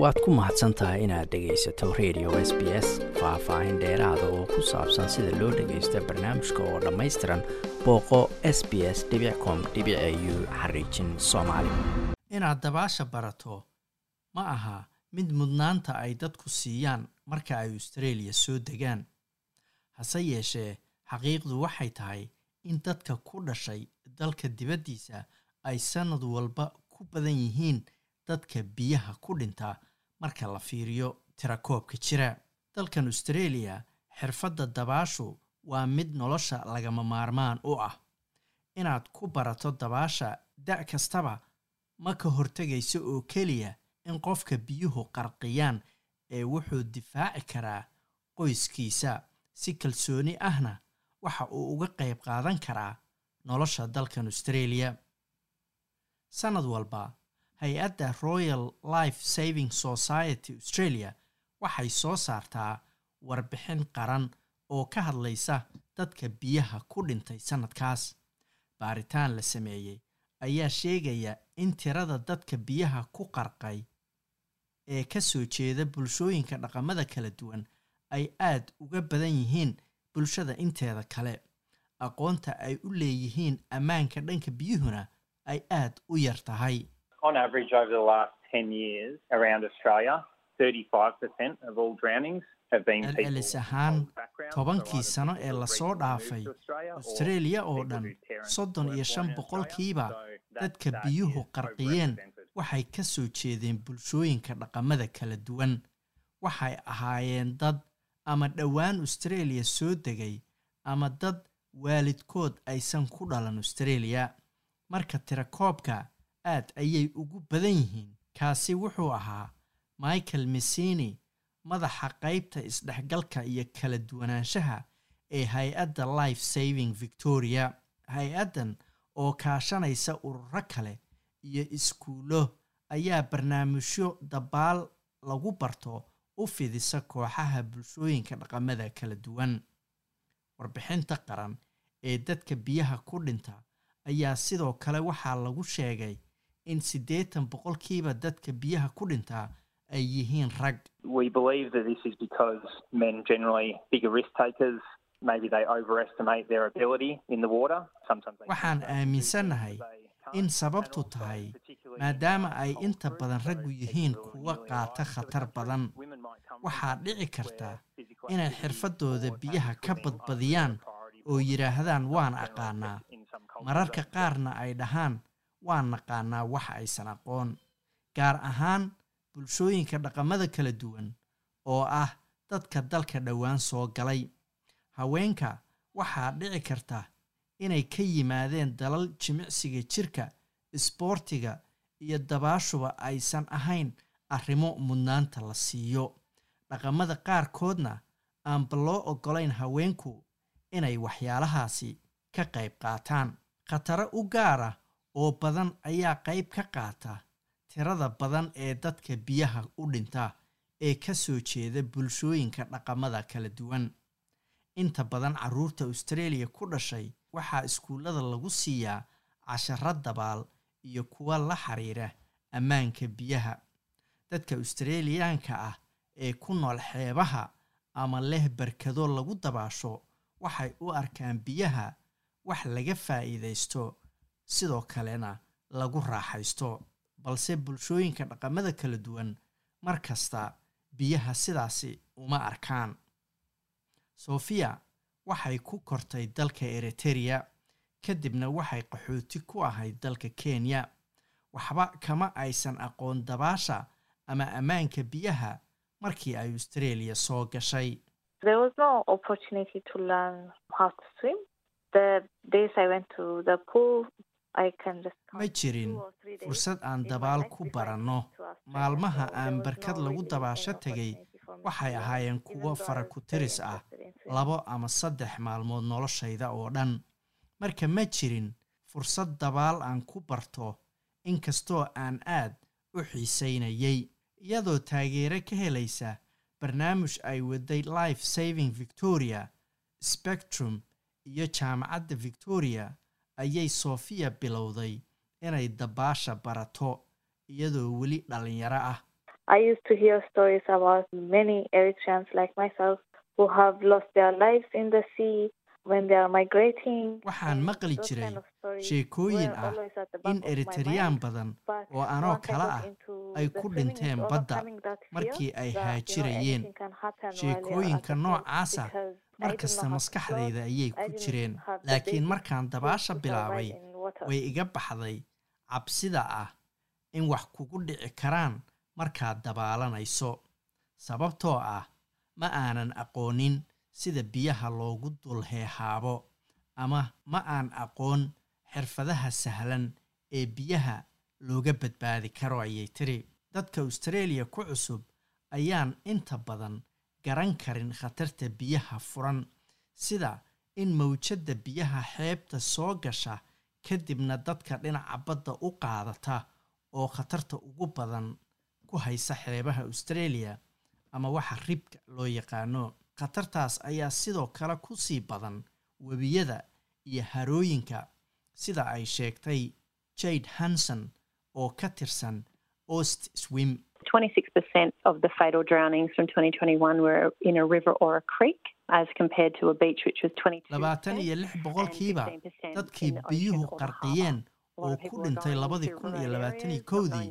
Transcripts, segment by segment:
waad ku mahadsan tahay inaad dhegaysato radio s b s faah-faahin dheeraada oo ku saabsan sida loo dhagaysto barnaamijka oo dhammaystiran booqo s b s com u xariijin soomaali. Inaad dabaasha barato ma aha mid mudnaanta ay dadku siiyaan marka ay australia soo degaan. Hase yeeshee xaqiiqdu waxay tahay in dadka ku dhashay dalka dibaddiisa ay sannad walba ku badan yihiin dadka biyaha ku dhinta marka la fiiriyo tirakoobka jira. Dalkan australia xirfadda dabaashu waa mid nolosha lagama maarmaan u ah. Inaad ku barato dabaasha da' kastaba ma ka hortegayso oo keliya in qofka biyuhu qarqiyaan ee wuxuu difaaci karaa qoyskiisa. Si kalsooni ahna waxa uu uga qayb qaadan karaa nolosha dalkan australia. Sannad walba hay'adda royal life saving society australia waxay soo saartaa warbixin qaran oo ka hadlaysa dadka biyaha ku dhintay sannadkaas baaritaan la sameeyey ayaa sheegaya in tirada dadka biyaha ku qarqay ee ka soo jeeda bulshooyinka dhaqamada kala duwan ay aad uga badan yihiin bulshada inteeda kale. Aqoonta ay u leeyihiin ammaanka dhanka biyuhuna ay aad u yar tahay On average, over the last 10 years around Australia, 35% of all drownings have been people celcelis ahaan tobankii sano ee la soo dhaafay to Australia or australia oo dhan soddon iyo shan boqolkiiba dadka biyuhu qarqiyeen waxay ka soo jeedeen bulshooyinka dhaqamada kala duwan. Waxay ahaayeen dad ama dhowaan australia soo degay ama dad waalidkood aysan ku dhalan australia. Marka tirakoobka aad ayay ugu badan yihiin. Kaasi wuxuu ahaa michael messini madaxa qaybta isdhexgalka iyo kala duwanaanshaha ee hay'adda life saving victoria. Hay'addan oo kaashanaysa ururo kale iyo iskuullo ayaa barnaamijyo dabaal lagu barto u fidisa kooxaha bulshooyinka dhaqamada kala duwan. Warbixinta qaran ee dadka biyaha ku dhinta ayaa sidoo kale waxaa lagu sheegay in siddeetan boqolkiiba dadka biyaha ku dhintaa ay yihiin rag. Waxaan aaminsannahay in sababtu tahay maadaama ay inta badan raggu yihiin kuwa qaata khatar badan waxaa dhici karta inay xirfadooda biyaha ka badbadiyaan oo yidhaahdaan waan aqaanaa. mararka qaarna ay dhahaan waan naqaanaa wax aysan aqoon gaar ahaan bulshooyinka dhaqamada kala duwan oo ah dadka dalka dhowaan soo galay. Haweenka waxaa dhici karta inay ka yimaadeen dalal jimicsiga jirka isboortiga iyo dabaashuba aysan ahayn arrimo mudnaanta la siiyo. Dhaqamada qaarkoodna aanba loo oggolayn haweenku inay waxyaalahaasi ka qayb qaataan. Khataro u gaara oo badan ayaa qayb ka qaata tirada badan ee dadka biyaha u dhinta ee ka soo jeeda bulshooyinka dhaqamada kala duwan. Inta badan carruurta australia ku dhashay waxaa iskuullada lagu siiyaa casharo dabaal iyo kuwa la xiriira ammaanka biyaha. Dadka australiyaanka ah ee ku nool xeebaha ama leh barkado lagu dabaasho waxay u arkaan biyaha wax laga faa'iidaysto sidoo kalena lagu raaxaysto balse bulshooyinka dhaqamada kala duwan mar kasta biyaha sidaasi uma arkaan. Sofia waxay ku kortay dalka eritereya kadibna waxay qaxooti ku ahayd dalka kenya. Waxba kama aysan aqoon dabaasha ama ammaanka biyaha markii ay australia soo gashay Ma jirin fursad aan dabaal ku baranno. maalmaha aan barkad lagu dabaasho tegay waxay ahaayeen kuwo fara ku tiris ah labo ama saddex maalmood noloshayda oo dhan. Marka ma jirin fursad dabaal aan ku barto inkastoo aan aad u xiisaynayay iyadoo taageero ka helaysa barnaamij ay waday life saving victoria spectrum iyo jaamacadda victoria ayay sofia bilowday inay dabaasha barato iyadoo weli dhalinyaro ah I used to hear stories about many Eritreans like myself who have lost their lives in the sea when they are migrating. waxaan maqli jiray sheekooyin ah in mind. badan oo anoo kale ah ay ku dhinteen badda markii ay haajirayeen sheekooyinka noocaasa because I mar didn't kasta know how to maskaxdayda ayay ku jireen laakiin markaan dabaasha bilaabay way iga baxday. Cabsida ah in wax kugu dhici karaan markaad dabaalanayso. Sababtoo ah ma aanan aqoonin sida biyaha loogu dul heehaabo ama ma aan aqoon xirfadaha sahlan ee biyaha looga badbaadi karo ayay tiri dadka australia ku cusub ayaan inta badan garan karin khatarta biyaha furan. Sida in mawjadda biyaha xeebta soo gasha kadibna dadka dhinaca badda u qaadata oo khatarta ugu badan ku haysa xeebaha australia ama waxa ribka loo yaqaano. Khatartaas ayaa sidoo kale ku sii badan webiyada iyo harooyinka. Sida ay sheegtay jade hanson oo ka tirsan ost swim 26% of the fatal drownings from 2021 were in a river or a creek, as compared to a beach, which was 22%. labaatan iyo lix boqolkiiba and 16% dadkii biyuhu qarqiyeen oo ku dhintay labadii kun iyo labaatan iyo kowdii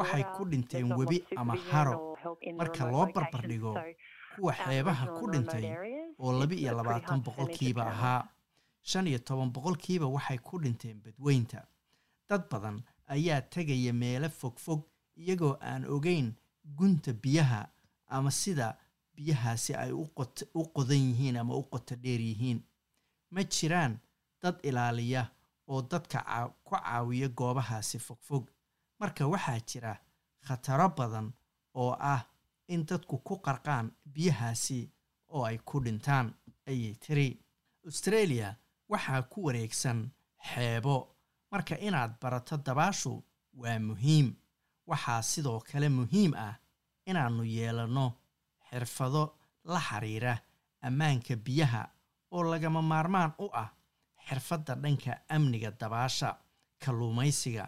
waxay ku dhinteen webi ama haro. marka loo barbardhigo kuwa xeebaha ku dhintay oo laba iyo labaatan boqolkiiba ahaa. shan iyo toban boqolkiiba waxay ku dhinteen badweynta dad badan ayaa tegaya meelo fogfog iyagoo aan ogeyn gunta biyaha ama sida biyahaasi ay u qodan yihiin ama u qoto dheer yihiin. Ma jiraan dad ilaaliya oo dadka ku caawiya goobahaasi fogfog marka waxaa jira khataro badan oo ah in dadku ku qarqaan biyahaasi oo ay ku dhintaan ayay tiri. Australia waxaa ku wareegsan xeebo. Marka inaad barato dabaashu waa muhiim waxaa sidoo kale muhiim ah inaannu yeelanno xirfado la xiriira ammaanka biyaha oo lagama maarmaan u ah xirfadda dhanka amniga dabaasha kalluumaysiga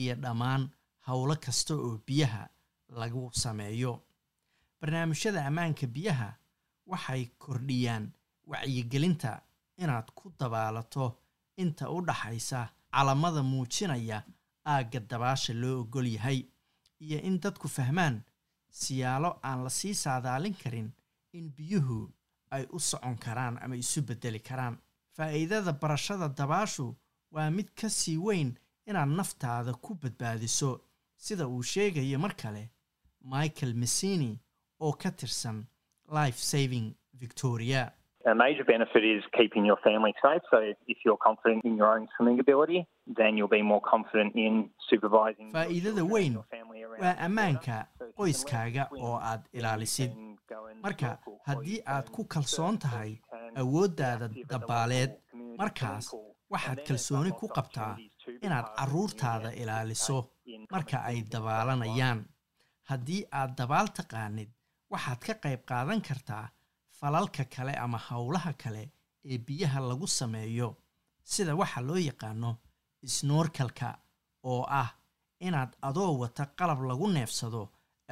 iyo dhammaan howlo kasta oo biyaha lagu sameeyo. Barnaamijyada ammaanka biyaha waxay kordhiyaan wacyigelinta inaad ku dabaalato inta u dhaxaysa calamada muujinaya aagga dabaasha loo ogol yahay iyo in dadku fahmaan siyaalo aan la sii saadaalin karin in biyuhu ay u socon karaan ama isu beddeli karaan faa'iidada barashada dabaashu waa mid ka sii weyn inaad naftaada ku badbaadiso sida uu sheegayo mar kale michael messini oo ka tirsan life saving victoria A major benefit is keeping your family safe. So if you're confident in your own swimming ability, then you'll be more confident in supervising your Faa'iidada weyn waa ammaanka qoyskaaga oo aad ilaalisid. marka haddii aad ku kalsoon tahay awooddaada community markaas waxaad kalsooni ku qabtaa inaad carruurtaada ilaaliso. marka ay dabaalanayaan. haddii aad dabaal taqaanid waxaad ka qayb qaadan kartaa falalka kale ama howlaha kale ee biyaha lagu sameeyo. Sida waxa loo yaqaano snoorkalka oo ah inaad adoo wata qalab lagu neefsado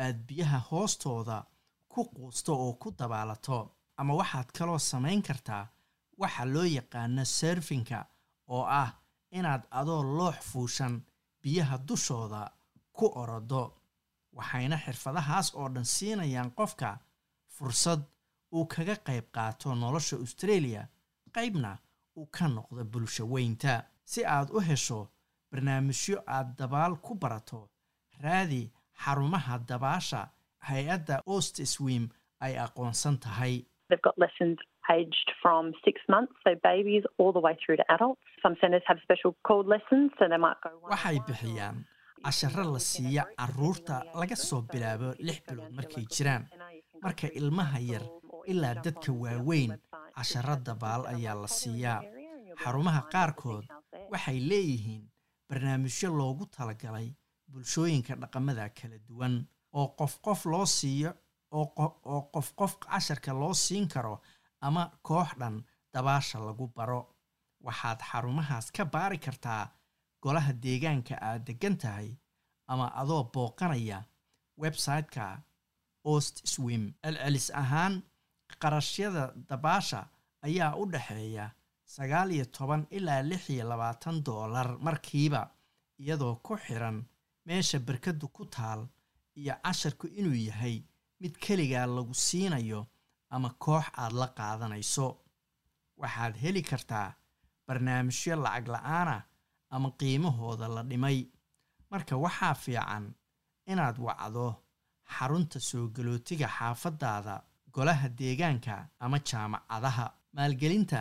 aad biyaha hoostooda ku quusto oo ku dabaalato ama waxaad kaloo samayn kartaa waxa loo yaqaano serfinka oo ah inaad adoo loox fuushan biyaha dushooda ku orodo. Waxayna xirfadahaas oo dhan siinayaan qofka fursad uu kaga qayb qaato nolosha australia qaybna uu ka noqdo bulsho weynta. Si aad u hesho barnaamijyo aad dabaal ku barato. Raadi xarumaha dabaasha hay'adda ost swim ay aqoonsan tahay. They've got lessons aged from six months, so babies, all the way through to adults. Some centres have special called lessons, so they might go one waxay bixiyaan casharo la siiya carruurta laga soo bilaabo lix bilood markay jiraan. Marka ilmaha yar ilaa dadka waaweyn casharo dabaal ayaa la siiyaa. Xarumaha qaarkood waxay leeyihiin barnaamijyo loogu talagalay bulshooyinka dhaqamada kala duwan. Oo qof qof loo siiyo oo qof qof casharka loo siin karo ama koox dhan dabaasha lagu baro. Waxaad xarumahaas ka baari kartaa golaha deegaanka aad degan tahay ama adoo booqanaya website-ka ost swim. Celcelis ahaan qarashyada dabaasha ayaa u dhexeeya sagaal iyo toban ilaa lix iyo labaatan doolar markiiba iyadoo ku xiran meesha berkaddu ku taal iyo casharku inuu yahay mid keligaa lagu siinayo ama koox aad la qaadanayso. Waxaad heli kartaa barnaamijyo lacag la'aanah ama qiimahooda la dhimay. Marka waxaa fiican inaad wacdo xarunta soo galootiga xaafadaada golaha deegaanka ama jaamacadaha. Maalgelinta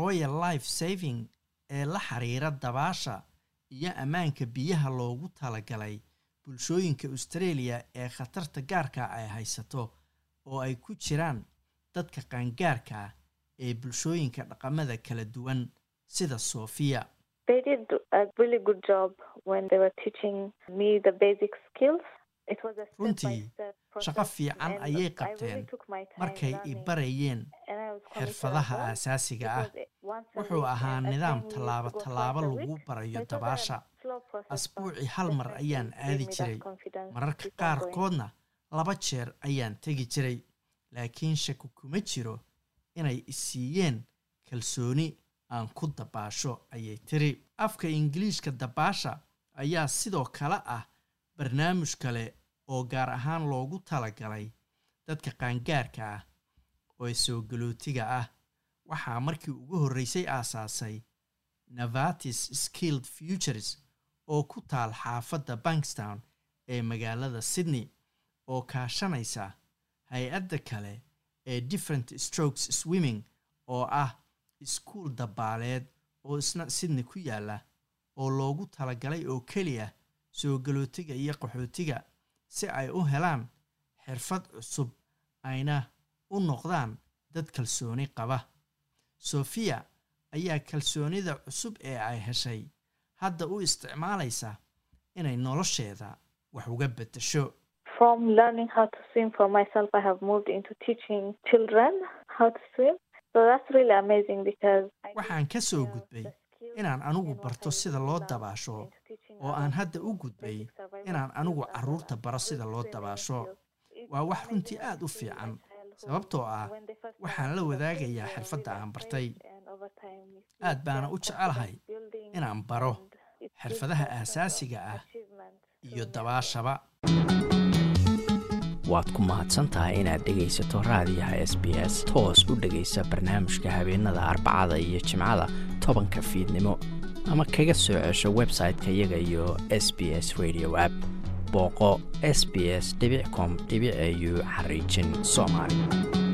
royal life saving ee la xiriira dabaasha iyo ammaanka biyaha loogu talagalay bulshooyinka australia ee khatarta gaarka ay haysato oo ay ku jiraan dadka qaangaarka ee bulshooyinka dhaqamada kala duwan sida sofiya runtii shaqo fiican ayay qabteen markay i barayeen xirfadaha aasaasiga ah wuxuu ahaa nidaam tallaabo tallaabo lagu barayo dabaasha. Asbuuci hal mar ayaan aadi jiray. mararka qaarkoodna laba jeer ayaan tegi jiray. Laakiin shaki kuma jiro inay isiiyeen kalsooni aan ku dabaasho ayay tiri. Afka ingiliishka dabaasha ayaa sidoo kale ah barnaamij kale oo gaar ahaan loogu talagalay dadka qaangaarka ah oo soo galootiga ah waxaa markii ugu horreysay aasaasay navatis skilled futures oo ku taal xaafadda bankstown ee magaalada sydney oo kaashanaysa hay'adda kale ee different strokes swimming oo ah iskuul dabaaleed oo isna sydney ku yaalla oo loogu talagalay oo keliya soo galootiga iyo qaxootiga si ay u helaan xirfad cusub ayna u noqdaan dad kalsooni qaba sofiya ayaa kalsoonida cusub ee ay heshay. Hadda u isticmaalaysa inay nolosheeda wax uga beddesho. Waxaan ka soo gudbay inaan anigu barto sida loo dabaasho oo aan hadda u gudbay inaan anigu carruurta baro sida loo dabaasho. waa wax runtii aad u fiican sababtoo ah waxaan la wadaagayaa xirfadda aan bartay. Aad baana u jecelahay inaan baro xirfadaha aasaasiga ah iyo dabaashaba. Waad ku mahadsantahay inaad dhegaysato raadiyaha s b s. Toos u dhegaysa barnaamijka habeenada arbacada iyo jimcada tobanka fiidnimo. Ama kaga soo cesho website-ka iyaga iyo s b s radio app booqo s b s com au xariijin soomaali